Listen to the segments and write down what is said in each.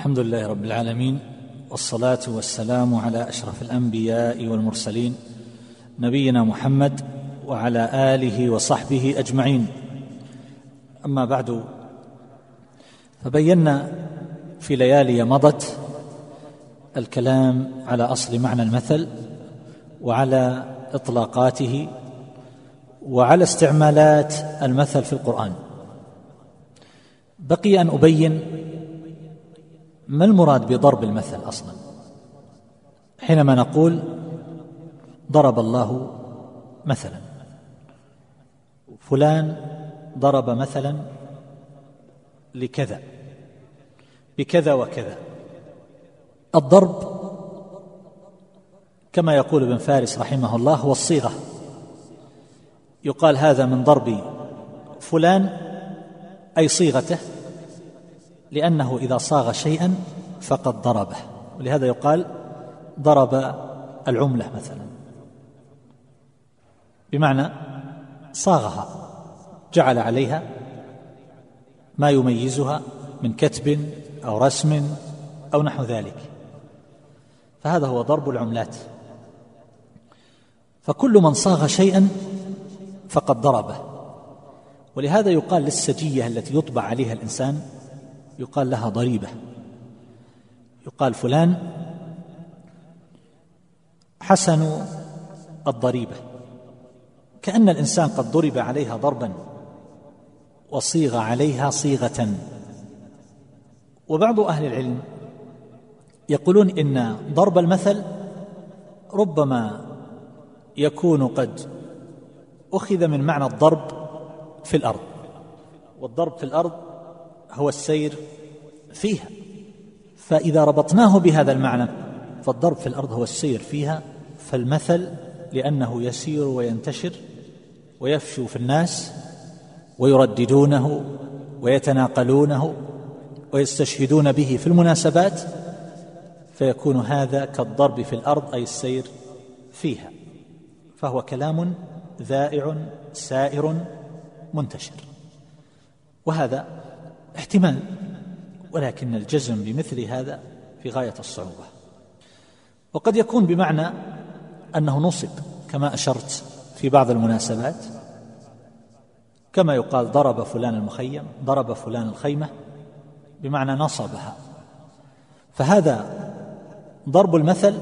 الحمد لله رب العالمين والصلاة والسلام على أشرف الأنبياء والمرسلين نبينا محمد وعلى آله وصحبه أجمعين. أما بعد فبينا في ليالي مضت الكلام على أصل معنى المثل وعلى إطلاقاته وعلى استعمالات المثل في القرآن. بقي أن أبين ما المراد بضرب المثل أصلا؟ حينما نقول ضرب الله مثلا. فلان ضرب مثلا لكذا. بكذا وكذا. الضرب كما يقول ابن فارس رحمه الله هو الصيغه يقال هذا من ضرب فلان أي صيغته لأنه إذا صاغ شيئا فقد ضربه. ولهذا يقال ضرب العملة مثلا. بمعنى صاغها جعل عليها ما يميزها من كتب أو رسم أو نحو ذلك. فهذا هو ضرب العملات. فكل من صاغ شيئا فقد ضربه. ولهذا يقال للسجية التي يطبع عليها الإنسان يقال لها ضريبة. يقال فلان حسن الضريبة. كأن الإنسان قد ضرب عليها ضربا وصيغ عليها صيغة. وبعض أهل العلم يقولون إن ضرب المثل ربما يكون قد أخذ من معنى الضرب في الأرض. والضرب في الأرض هو السير فيها. فإذا ربطناه بهذا المعنى فالضرب في الأرض هو السير فيها فالمثل لأنه يسير وينتشر ويفشو في الناس ويرددونه ويتناقلونه ويستشهدون به في المناسبات فيكون هذا كالضرب في الأرض أي السير فيها. فهو كلام ذائع سائر منتشر. وهذا احتمال ولكن الجزم بمثل هذا في غاية الصعوبة. وقد يكون بمعنى أنه نصب كما أشرت في بعض المناسبات كما يقال ضرب فلان المخيم ضرب فلان الخيمة بمعنى نصبها. فهذا ضرب المثل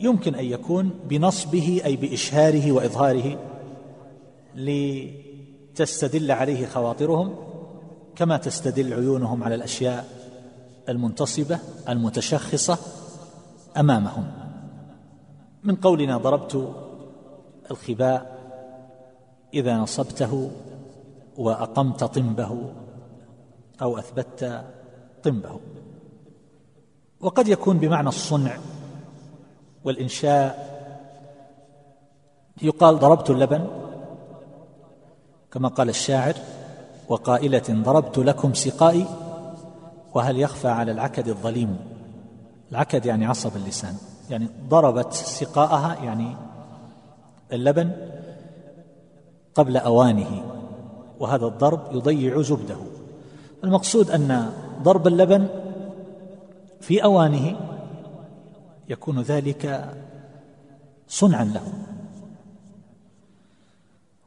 يمكن أن يكون بنصبه أي بإشهاره وإظهاره لتستدل عليه خواطرهم كما تستدل عيونهم على الأشياء المنتصبة المتشخصة أمامهم. من قولنا ضربت الخباء إذا نصبته وأقمت طنبه أو اثبتت طنبه وقد يكون بمعنى الصنع والإنشاء. يقال ضربت اللبن كما قال الشاعر. وقائلة ضربت لكم سقائي وهل يخفى على العكد الظليم؟ العكد يعني عصب اللسان يعني ضربت سقاءها يعني اللبن قبل أوانه وهذا الضرب يضيع زبده. المقصود أن ضرب اللبن في أوانه يكون ذلك صنعا له.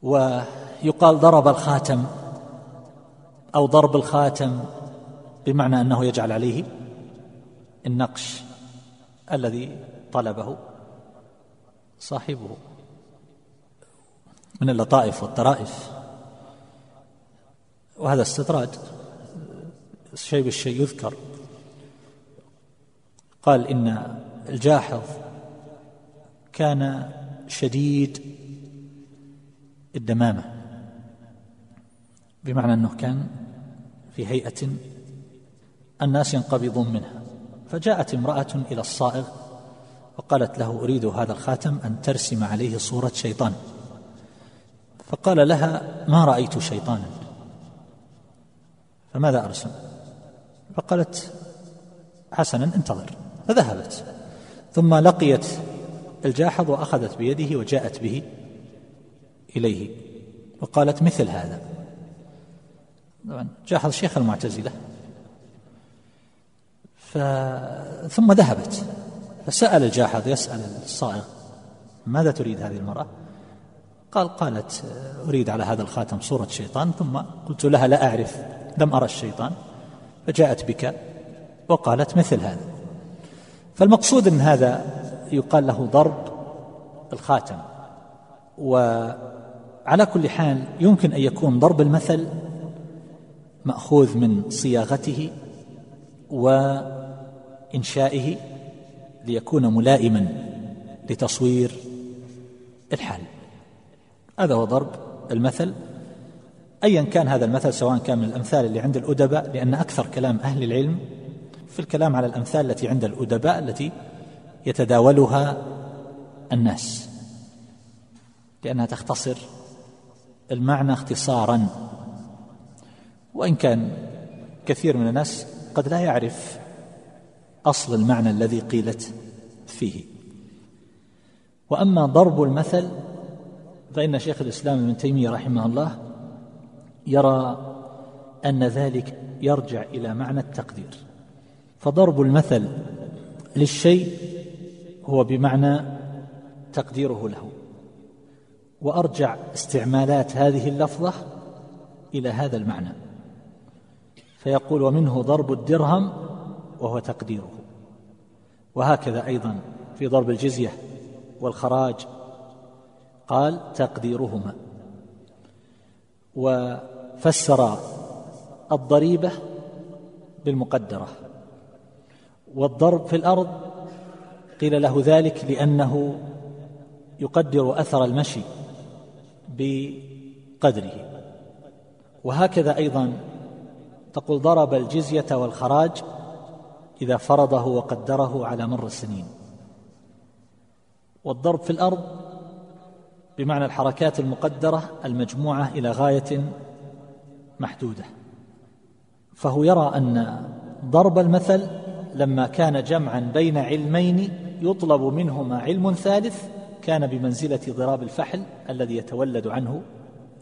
ويقال ضرب الخاتم أو ضرب الخاتم بمعنى أنه يجعل عليه النقش الذي طلبه صاحبه من اللطائف والطرائف. وهذا استطراد. شيء بالشيء يذكر. قال إن الجاحظ كان شديد الدمامة. بمعنى أنه كان في هيئة الناس ينقبضون منها. فجاءت امرأة إلى الصائغ وقالت له أريد هذا الخاتم أن ترسم عليه صورة شيطان. فقال لها ما رأيت شيطانا؟ فماذا أرسم؟ فقالت حسنا انتظر. فذهبت. ثم لقيت الجاحظ وأخذت بيده وجاءت به إليه وقالت مثل هذا. طبعا. جاحظ شيخ المعتزلة. ف... ثم ذهبت. فسأل الجاحظ يسأل الصائغ ماذا تريد هذه المرأة؟ قال قالت أريد على هذا الخاتم صورة شيطان. ثم قلت لها لا أعرف لم أرى الشيطان. فجاءت بك وقالت مثل هذا. فالمقصود أن هذا يقال له ضرب الخاتم. وعلى كل حال يمكن أن يكون ضرب المثل مأخوذ من صياغته وإنشائه ليكون ملائما لتصوير الحال. هذا هو ضرب المثل. ايا كان هذا المثل سواء كان من الأمثال اللي عند الأدباء لأن أكثر كلام أهل العلم في الكلام على الأمثال التي عند الأدباء التي يتداولها الناس لأنها تختصر المعنى اختصارا. وإن كان كثير من الناس قد لا يعرف أصل المعنى الذي قيلت فيه. وأما ضرب المثل فإن شيخ الإسلام ابن تيمية رحمه الله يرى أن ذلك يرجع إلى معنى التقدير. فضرب المثل للشيء هو بمعنى تقديره له. وأرجع استعمالات هذه اللفظة إلى هذا المعنى. فيقول ومنه ضرب الدرهم وهو تقديره. وهكذا أيضا في ضرب الجزية والخراج. قال تقديرهما. وفسر الضريبة بالمقدرة. والضرب في الأرض قيل له ذلك لأنه يقدر أثر المشي بقدره. وهكذا أيضا تقول ضرب الجزية والخراج إذا فرضه وقدره على مر السنين. والضرب في الأرض بمعنى الحركات المقدرة المجموعة إلى غاية محدودة. فهو يرى أن ضرب المثل لما كان جمعا بين علمين يطلب منهما علم ثالث كان بمنزلة ضراب الفحل الذي يتولد عنه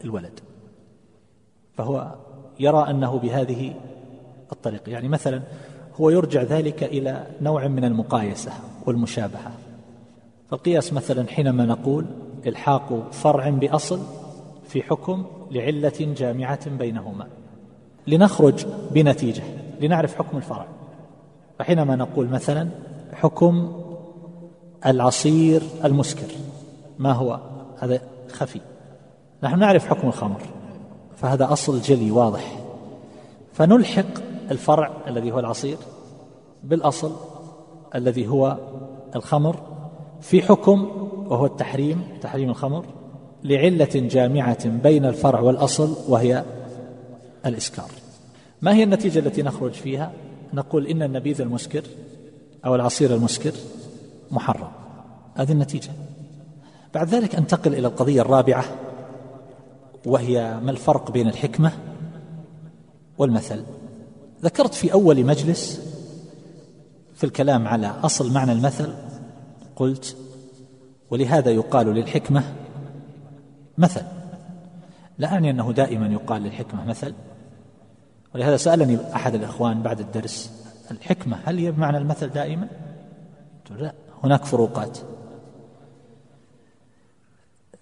الولد. فهو يرى أنه بهذه الطريقة. يعني مثلا هو يرجع ذلك إلى نوع من المقايسة والمشابهة. فالقياس مثلا حينما نقول إلحاق فرع بأصل في حكم لعلة جامعة بينهما. لنخرج بنتيجة لنعرف حكم الفرع. فحينما نقول مثلا حكم العصير المسكر ما هو؟ هذا خفي. نحن نعرف حكم الخمر. فهذا أصل جلي واضح. فنلحق الفرع الذي هو العصير بالأصل الذي هو الخمر في حكم وهو التحريم تحريم الخمر لعلة جامعة بين الفرع والأصل وهي الإسكار. ما هي النتيجة التي نخرج فيها؟ نقول إن النبيذ المسكر أو العصير المسكر محرم. هذه النتيجة. بعد ذلك أنتقل إلى القضية الرابعة. وهي ما الفرق بين الحكمة والمثل. ذكرت في أول مجلس في الكلام على أصل معنى المثل قلت ولهذا يقال للحكمة مثل. لا أعني أنه دائما يقال للحكمة مثل. ولهذا سألني أحد الإخوان بعد الدرس الحكمة هل هي بمعنى المثل دائما؟ لا هناك فروقات.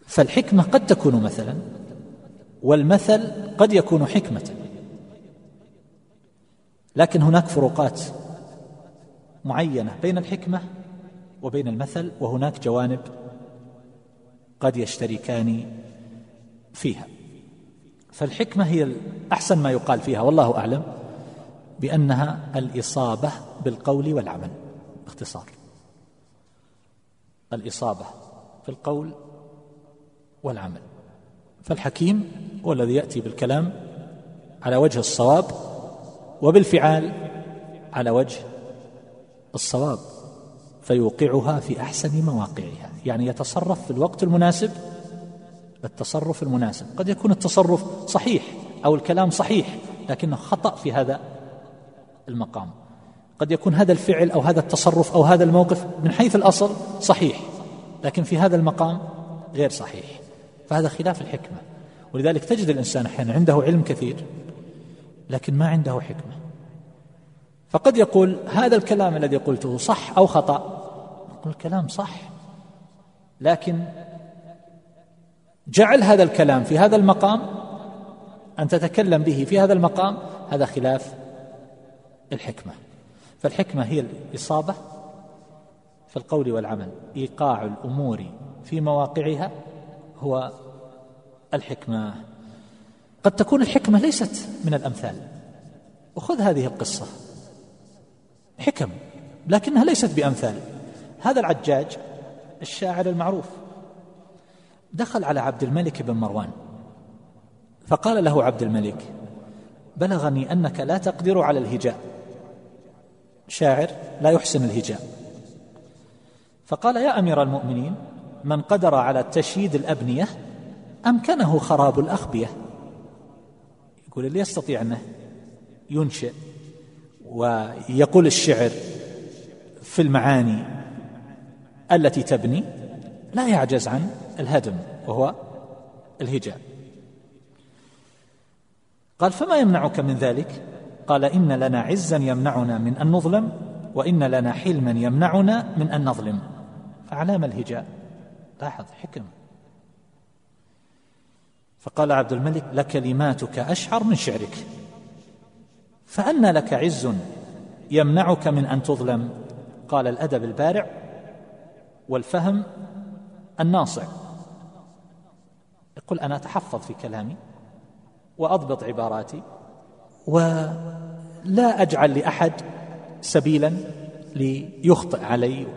فالحكمة قد تكون مثلا والمثل قد يكون حكمة. لكن هناك فروقات معينة بين الحكمة وبين المثل وهناك جوانب قد يشتركان فيها. فالحكمة هي أحسن ما يقال فيها والله أعلم بأنها الإصابة بالقول والعمل. باختصار الإصابة في القول والعمل. فالحكيم هو الذي يأتي بالكلام على وجه الصواب وبالفعال على وجه الصواب فيوقعها في أحسن مواقعها يعني يتصرف في الوقت المناسب التصرف المناسب. قد يكون التصرف صحيح أو الكلام صحيح لكنه خطأ في هذا المقام. قد يكون هذا الفعل أو هذا التصرف أو هذا الموقف من حيث الأصل صحيح لكن في هذا المقام غير صحيح. فهذا خلاف الحكمة. ولذلك تجد الإنسان أحيانا عنده علم كثير لكن ما عنده حكمة. فقد يقول هذا الكلام الذي قلته صح أو خطأ؟ نقول الكلام صح. لكن جعل هذا الكلام في هذا المقام أن تتكلم به في هذا المقام هذا خلاف الحكمة. فالحكمة هي الإصابة في القول والعمل إيقاع الأمور في مواقعها هو الحكمة. قد تكون الحكمة ليست من الأمثال. وخذ هذه القصة. حكم لكنها ليست بأمثال. هذا العجاج الشاعر المعروف. دخل على عبد الملك بن مروان. فقال له عبد الملك بلغني أنك لا تقدر على الهجاء. شاعر لا يحسن الهجاء. فقال يا أمير المؤمنين من قدر على تشييد الأبنية أمكنه خراب الأخبية. يقول اللي يستطيع أنه ينشئ ويقول الشعر في المعاني التي تبني لا يعجز عن الهدم وهو الهجاء. قال فما يمنعك من ذلك؟ قال إن لنا عزا يمنعنا من أن نظلم وإن لنا حلما يمنعنا من أن نظلم. فعلام الهجاء. لاحظ حكم. فقال عبد الملك لكلماتك أشعر من شعرك. فأن لك عز يمنعك من أن تظلم. قال الأدب البارع والفهم الناصع. يقول أنا أتحفظ في كلامي وأضبط عباراتي ولا أجعل لأحد سبيلا ليخطئ علي.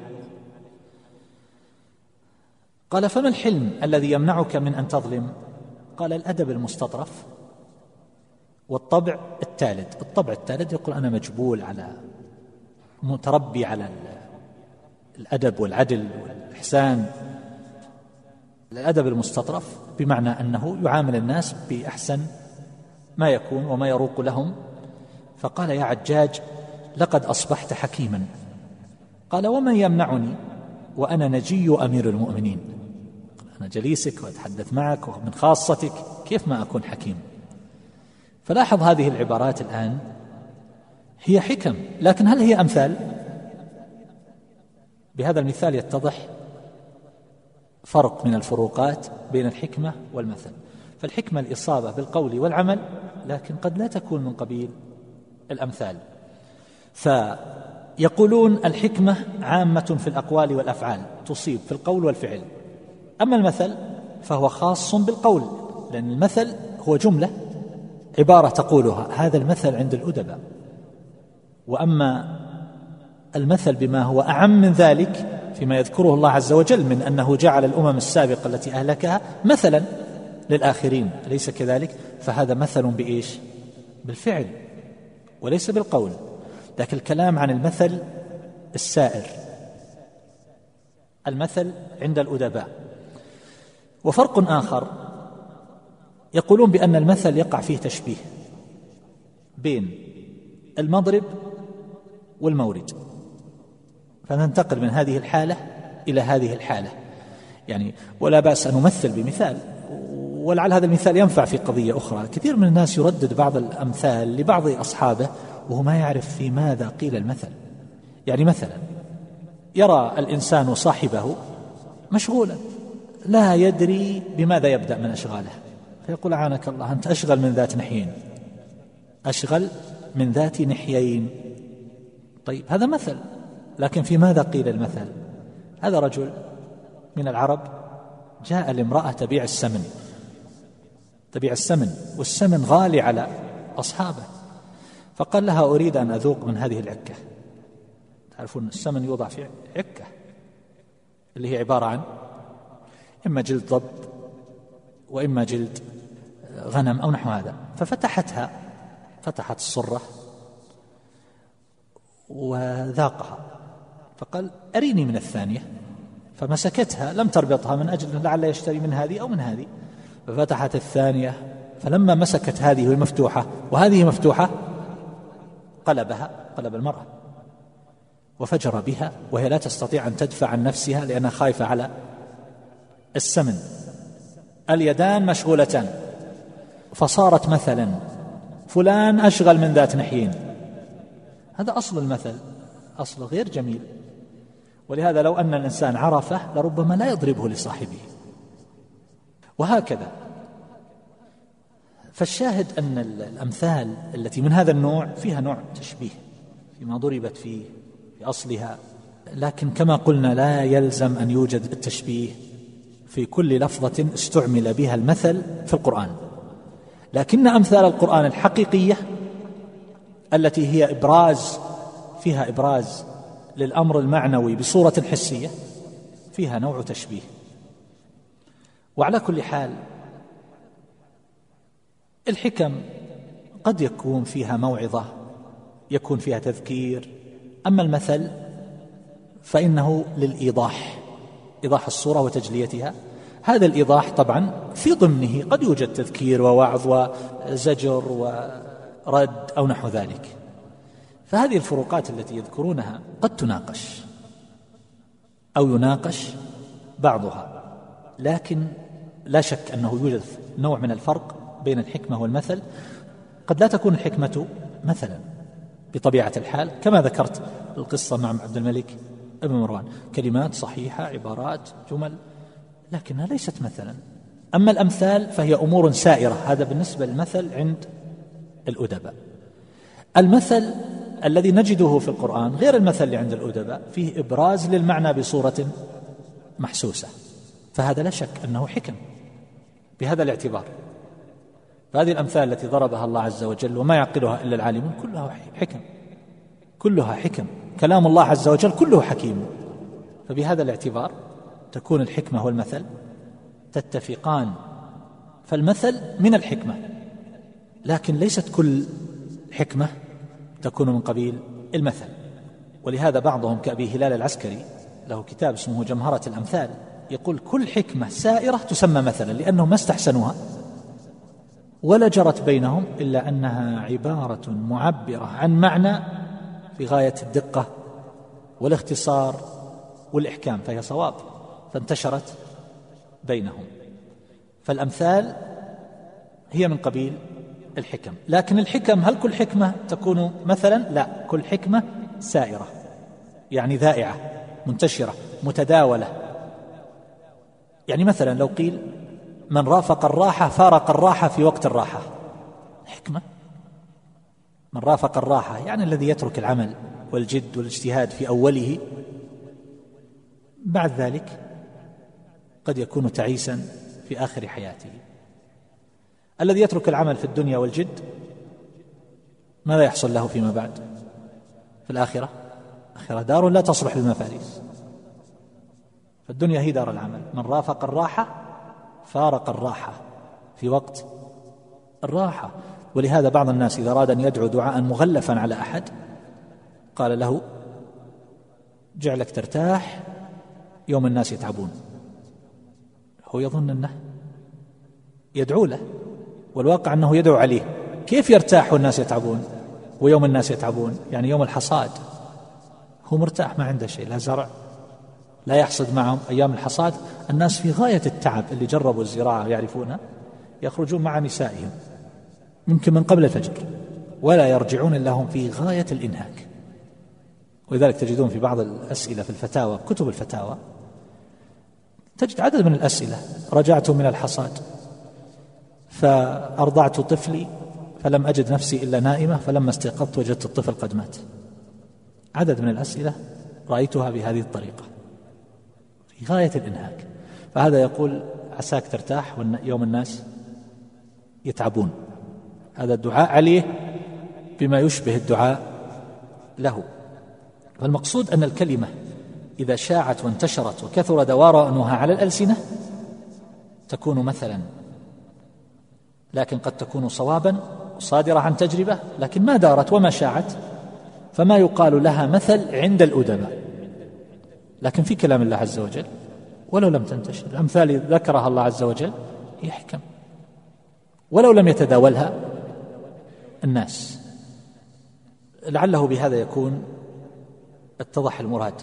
قال فما الحلم الذي يمنعك من أن تظلم؟ قال الأدب المستطرف والطبع الثالث الطبع الثالث يقول أنا مجبول على متربي على الأدب والعدل والإحسان. الأدب المستطرف بمعنى أنه يعامل الناس بأحسن ما يكون وما يروق لهم. فقال يا عجاج لقد أصبحت حكيما. قال ومن يمنعني وأنا نجي أمير المؤمنين. أنا جليسك وأتحدث معك ومن خاصتك كيف ما أكون حكيم؟ فلاحظ هذه العبارات الآن. هي حكم لكن هل هي أمثال؟ بهذا المثال يتضح فرق من الفروقات بين الحكمة والمثل. فالحكمة الإصابة بالقول والعمل لكن قد لا تكون من قبيل الأمثال. فيقولون الحكمة عامة في الأقوال والأفعال تصيب في القول والفعل. أما المثل فهو خاص بالقول لأن المثل هو جملة عبارة تقولها هذا المثل عند الأدباء. وأما المثل بما هو أعم من ذلك فيما يذكره الله عز وجل من أنه جعل الأمم السابقة التي أهلكها مثلا للآخرين أليس كذلك؟ فهذا مثل بإيش؟ بالفعل وليس بالقول. لكن الكلام عن المثل السائر المثل عند الأدباء. وفرق آخر. يقولون بأن المثل يقع فيه تشبيه بين المضرب والمورد. فننتقل من هذه الحالة إلى هذه الحالة. يعني ولا بأس أن نمثل بمثال ولعل هذا المثال ينفع في قضية أخرى. كثير من الناس يردد بعض الأمثال لبعض أصحابه وهو ما يعرف في ماذا قيل المثل. يعني مثلا يرى الإنسان صاحبه مشغولا. لا يدري بماذا يبدأ من أشغاله. فيقول أعانك الله أنت أشغل من ذات نحيين. أشغل من ذات نحيين. طيب هذا مثل. لكن في ماذا قيل المثل؟ هذا رجل من العرب جاء لامرأة تبيع السمن. تبيع السمن والسمن غالي على أصحابه. فقال لها أريد أن أذوق من هذه العكة. تعرفون السمن يوضع في عكة اللي هي عبارة عن إما جلد ضب وإما جلد غنم أو نحو هذا. ففتحتها فتحت الصرة وذاقها. فقال أريني من الثانية. فمسكتها لم تربطها من أجل لعل يشتري من هذه أو من هذه. ففتحت الثانية فلما مسكت هذه المفتوحة وهذه مفتوحة قلبها قلب المرأة. وفجر بها وهي لا تستطيع أن تدفع عن نفسها لأنها خايفة على السمن. اليدان مشغولتان. فصارت مثلا. فلان أشغل من ذات نحيين. هذا أصل المثل. أصل غير جميل. ولهذا لو أن الإنسان عرفه لربما لا يضربه لصاحبه. وهكذا. فالشاهد أن الأمثال التي من هذا النوع فيها نوع تشبيه فيما ضربت فيه في أصلها. لكن كما قلنا لا يلزم أن يوجد التشبيه. في كل لفظة استعمل بها المثل في القرآن. لكن أمثال القرآن الحقيقية التي هي إبراز فيها إبراز للأمر المعنوي بصورة حسية فيها نوع تشبيه. وعلى كل حال الحكم قد يكون فيها موعظة يكون فيها تذكير. أما المثل فإنه للإيضاح. إيضاح الصورة وتجليتها. هذا الإيضاح طبعا في ضمنه قد يوجد تذكير ووعظ وزجر ورد أو نحو ذلك. فهذه الفروقات التي يذكرونها قد تناقش أو يناقش بعضها لكن لا شك أنه يوجد نوع من الفرق بين الحكمة والمثل. قد لا تكون الحكمة مثلا بطبيعة الحال كما ذكرت القصة مع عبد الملك ابن مروان. كلمات صحيحة عبارات جمل. لكنها ليست مثلا. أما الأمثال فهي أمور سائرة. هذا بالنسبة للمثل عند الأدباء. المثل الذي نجده في القرآن غير المثل اللي عند الأدباء فيه إبراز للمعنى بصورة محسوسة. فهذا لا شك أنه حكم بهذا الاعتبار. فهذه الأمثال التي ضربها الله عز وجل وما يعقلها إلا العالمون كلها حكم. كلها حكم. كلام الله عز وجل كله حكيم. فبهذا الاعتبار تكون الحكمة والمثل تتفقان. فالمثل من الحكمة لكن ليست كل حكمة تكون من قبيل المثل. ولهذا بعضهم كأبي هلال العسكري له كتاب اسمه جمهرة الأمثال يقول كل حكمة سائرة تسمى مثلا لأنهم ما استحسنوها. ولا جرت بينهم إلا أنها عبارة معبرة عن معنى في غاية الدقة والاختصار والإحكام فهي صواب فانتشرت بينهم. فالأمثال هي من قبيل الحكم. لكن الحكم هل كل حكمة تكون مثلا؟ لا كل حكمة سائرة يعني ذائعة منتشرة متداولة. يعني مثلا لو قيل من رافق الراحة فارق الراحة في وقت الراحة. حكمة. من رافق الراحة يعني الذي يترك العمل والجد والاجتهاد في أوله. بعد ذلك قد يكون تعيسا في آخر حياته. الذي يترك العمل في الدنيا والجد ماذا يحصل له فيما بعد؟ في الآخرة آخرة دار لا تصلح للمفاريس فالدنيا هي دار العمل. من رافق الراحة فارق الراحة في وقت الراحة. ولهذا بعض الناس إذا أراد أن يدعو دعاء مغلفا على أحد قال له جعلك ترتاح يوم الناس يتعبون. هو يظن أنه يدعو له والواقع أنه يدعو عليه. كيف يرتاح والناس يتعبون؟ ويوم الناس يتعبون يعني يوم الحصاد. هو مرتاح ما عنده شيء لا زرع لا يحصد معهم. أيام الحصاد الناس في غاية التعب اللي جربوا الزراعة يعرفونها يخرجون مع نسائهم. يمكن من قبل الفجر ولا يرجعون إلا هم في غاية الإنهاك. ولذلك تجدون في بعض الأسئلة في الفتاوى كتب الفتاوى تجد عدد من الأسئلة رجعت من الحصاد فأرضعت طفلي فلم أجد نفسي إلا نائمة فلما استيقظت وجدت الطفل قد مات. عدد من الأسئلة رأيتها بهذه الطريقة في غاية الإنهاك. فهذا يقول عساك ترتاح يوم الناس يتعبون. هذا الدعاء عليه بما يشبه الدعاء له. فالمقصود أن الكلمة إذا شاعت وانتشرت وكثر دوارنها على الألسنة تكون مثلا لكن قد تكون صوابا صادرة عن تجربة لكن ما دارت وما شاعت فما يقال لها مثل عند الأدباء. لكن في كلام الله عز وجل ولو لم تنتشر الأمثال ذكرها الله عز وجل هي حكم ولو لم يتداولها الناس. لعله بهذا يكون اتضح المراد.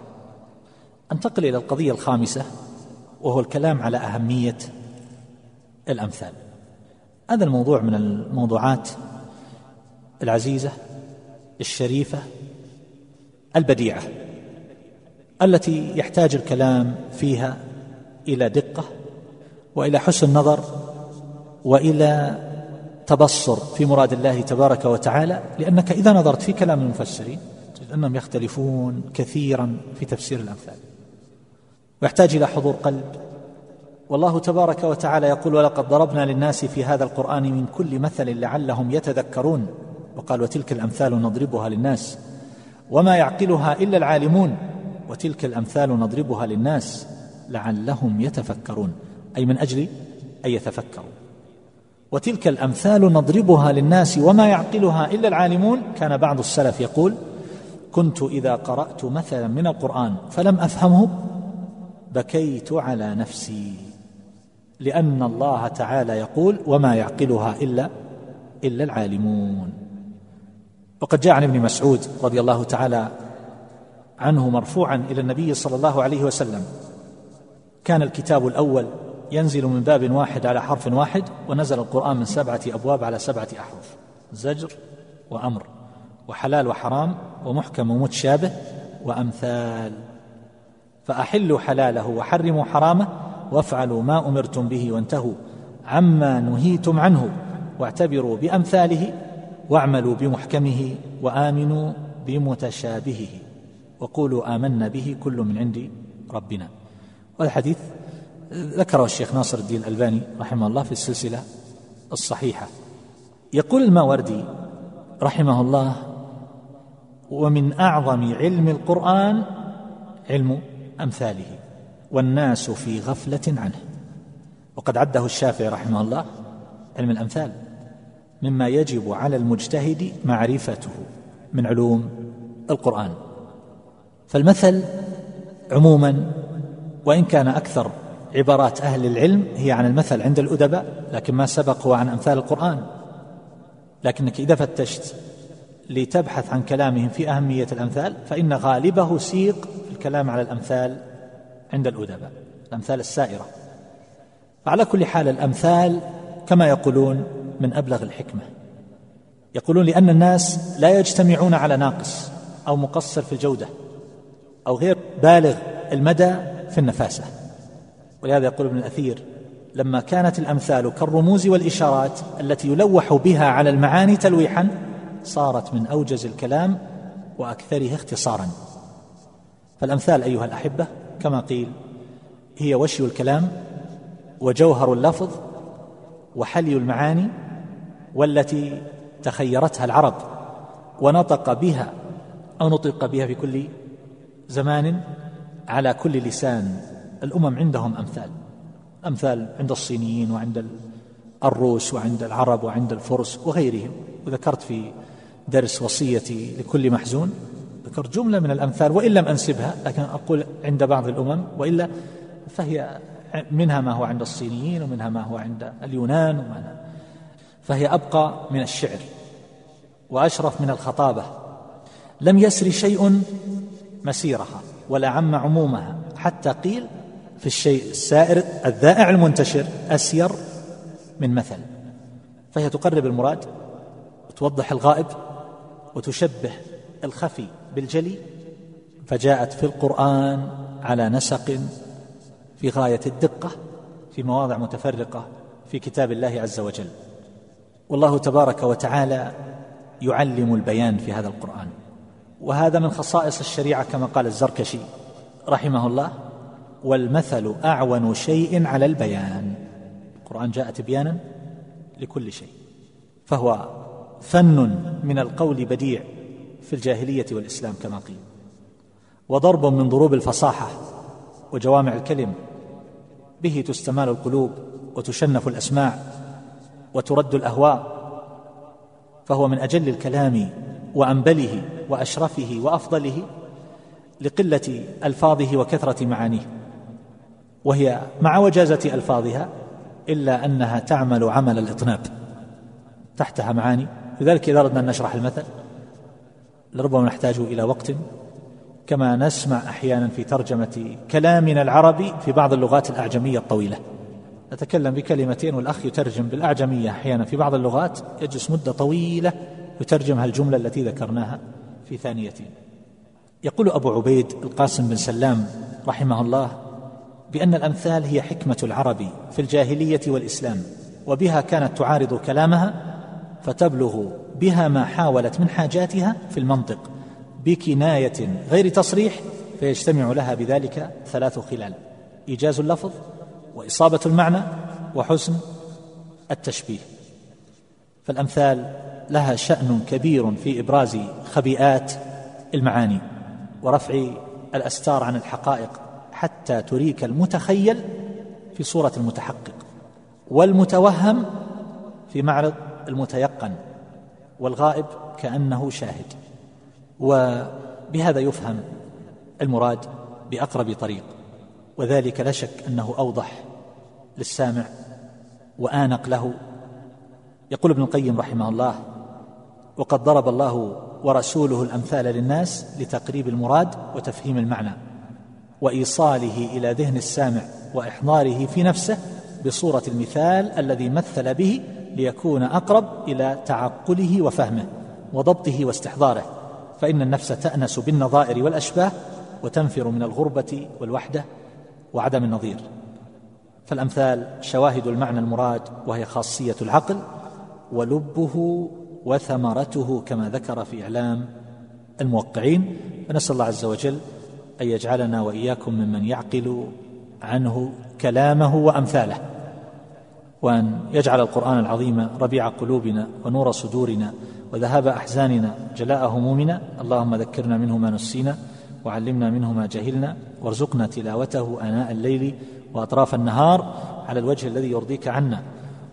انتقل إلى القضية الخامسة وهو الكلام على أهمية الأمثال. هذا الموضوع من الموضوعات العزيزة الشريفة البديعة التي يحتاج الكلام فيها إلى دقة وإلى حسن نظر وإلى تبصر في مراد الله تبارك وتعالى لأنك إذا نظرت في كلام المفسرين تجد أنهم يختلفون كثيرا في تفسير الأمثال. ويحتاج إلى حضور قلب. والله تبارك وتعالى يقول ولقد ضربنا للناس في هذا القرآن من كل مثل لعلهم يتذكرون وقال وتلك الأمثال نضربها للناس وما يعقلها إلا العالمون وتلك الأمثال نضربها للناس لعلهم يتفكرون. أي من أجل أن يتفكروا. وتلك الأمثال نضربها للناس وما يعقلها إلا العالمون. كان بعض السلف يقول كنت إذا قرأت مثلا من القرآن فلم أفهمه بكيت على نفسي. لأن الله تعالى يقول وما يعقلها إلا إلا العالمون. وقد جاء عن ابن مسعود رضي الله تعالى عنه مرفوعا إلى النبي صلى الله عليه وسلم. كان الكتاب الأول ينزل من باب واحد على حرف واحد ونزل القرآن من سبعة أبواب على سبعة أحرف. زجر وأمر وحلال وحرام ومحكم ومتشابه وأمثال. فأحلوا حلاله وحرموا حرامه وافعلوا ما أمرتم به وانتهوا. عما نهيتم عنه واعتبروا بأمثاله واعملوا بمحكمه وآمنوا بمتشابهه. وقولوا آمنا به كل من عند ربنا. والحديث ذكره الشيخ ناصر الدين الألباني رحمه الله في السلسلة الصحيحة. يقول الماوردي رحمه الله ومن أعظم علم القرآن علم أمثاله والناس في غفلة عنه. وقد عده الشافعي رحمه الله علم الأمثال مما يجب على المجتهد معرفته من علوم القرآن. فالمثل عموما وإن كان أكثر عبارات أهل العلم هي عن المثل عند الأدباء لكن ما سبق هو عن أمثال القرآن. لكنك إذا فتشت لتبحث عن كلامهم في أهمية الأمثال فإن غالبه سيق في الكلام على الأمثال عند الأدباء الأمثال السائرة. فعلى كل حال الأمثال كما يقولون من أبلغ الحكمة. يقولون لأن الناس لا يجتمعون على ناقص أو مقصر في الجودة أو غير بالغ المدى في النفاسة. ولهذا يقول ابن الأثير لما كانت الأمثال كالرموز والإشارات التي يلوح بها على المعاني تلويحا صارت من أوجز الكلام وأكثره اختصارا. فالأمثال أيها الأحبة كما قيل هي وشي الكلام وجوهر اللفظ وحلي المعاني والتي تخيرتها العرب ونطق بها أو نطق بها في كل زمان على كل لسان. الأمم عندهم أمثال. أمثال عند الصينيين وعند الروس وعند العرب وعند الفرس وغيرهم. وذكرت في درس وصيتي لكل محزون ذكرت جملة من الأمثال وإن لم أنسبها لكن أقول عند بعض الأمم وإلا فهي منها ما هو عند الصينيين ومنها ما هو عند اليونان ومعنى فهي أبقى من الشعر وأشرف من الخطابة. لم يسر شيء مسيرها ولا عم عمومها. حتى قيل في الشيء السائر الذائع المنتشر أسير من مثل فهي تقرب المراد وتوضح الغائب وتشبه الخفي بالجلي فجاءت في القرآن على نسق في غاية الدقة في مواضع متفرقة في كتاب الله عز وجل. والله تبارك وتعالى يعلم البيان في هذا القرآن. وهذا من خصائص الشريعة كما قال الزركشي رحمه الله والمثل أعون شيء على البيان. القرآن جاء تبيانا لكل شيء. فهو فن من القول بديع في الجاهلية والإسلام كما قيل. وضرب من ضروب الفصاحة وجوامع الكلم. به تستمال القلوب وتشنف الأسماع وترد الأهواء. فهو من أجل الكلام وأنبله وأشرفه وأفضله لقلة ألفاظه وكثرة معانيه. وهي مع وجازة ألفاظها إلا أنها تعمل عمل الإطناب تحتها معاني. لذلك إذا أردنا أن نشرح المثل لربما نحتاج إلى وقت. كما نسمع أحيانا في ترجمة كلامنا العربي في بعض اللغات الأعجمية الطويلة. نتكلم بكلمتين والأخ يترجم بالأعجمية أحيانا في بعض اللغات يجلس مدة طويلة يترجم الجملة التي ذكرناها في ثانيتين. يقول أبو عبيد القاسم بن سلام رحمه الله بأن الأمثال هي حكمة العرب في الجاهلية والإسلام وبها كانت تعارض كلامها فتبلغ بها ما حاولت من حاجاتها في المنطق بكناية غير تصريح فيجتمع لها بذلك ثلاث خلال إيجاز اللفظ وإصابة المعنى وحسن التشبيه. فالأمثال لها شأن كبير في إبراز خبيئات المعاني ورفع الأستار عن الحقائق حتى تريك المتخيل في صورة المتحقق والمتوهم في معرض المتيقن والغائب كأنه شاهد. وبهذا يفهم المراد بأقرب طريق وذلك لا شك أنه أوضح للسامع وآنق له. يقول ابن القيم رحمه الله وقد ضرب الله ورسوله الأمثال للناس لتقريب المراد وتفهيم المعنى وإيصاله إلى ذهن السامع وإحضاره في نفسه بصورة المثال الذي مثل به ليكون أقرب إلى تعقله وفهمه وضبطه واستحضاره. فإن النفس تأنس بالنظائر والأشباه وتنفر من الغربة والوحدة وعدم النظير. فالأمثال شواهد المعنى المراد وهي خاصية العقل ولبه وثمرته كما ذكر في إعلام الموقعين. فنسأل الله عز وجل أن يجعلنا وإياكم ممن يعقل عنه كلامه وأمثاله وأن يجعل القرآن العظيم ربيع قلوبنا ونور صدورنا وذهاب أحزاننا جلاء همومنا. اللهم ذكرنا منه ما نسينا وعلمنا منه ما جهلنا وارزقنا تلاوته آناء الليل وأطراف النهار على الوجه الذي يرضيك عنا.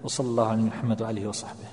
وصلى الله على محمد وآله وصحبه.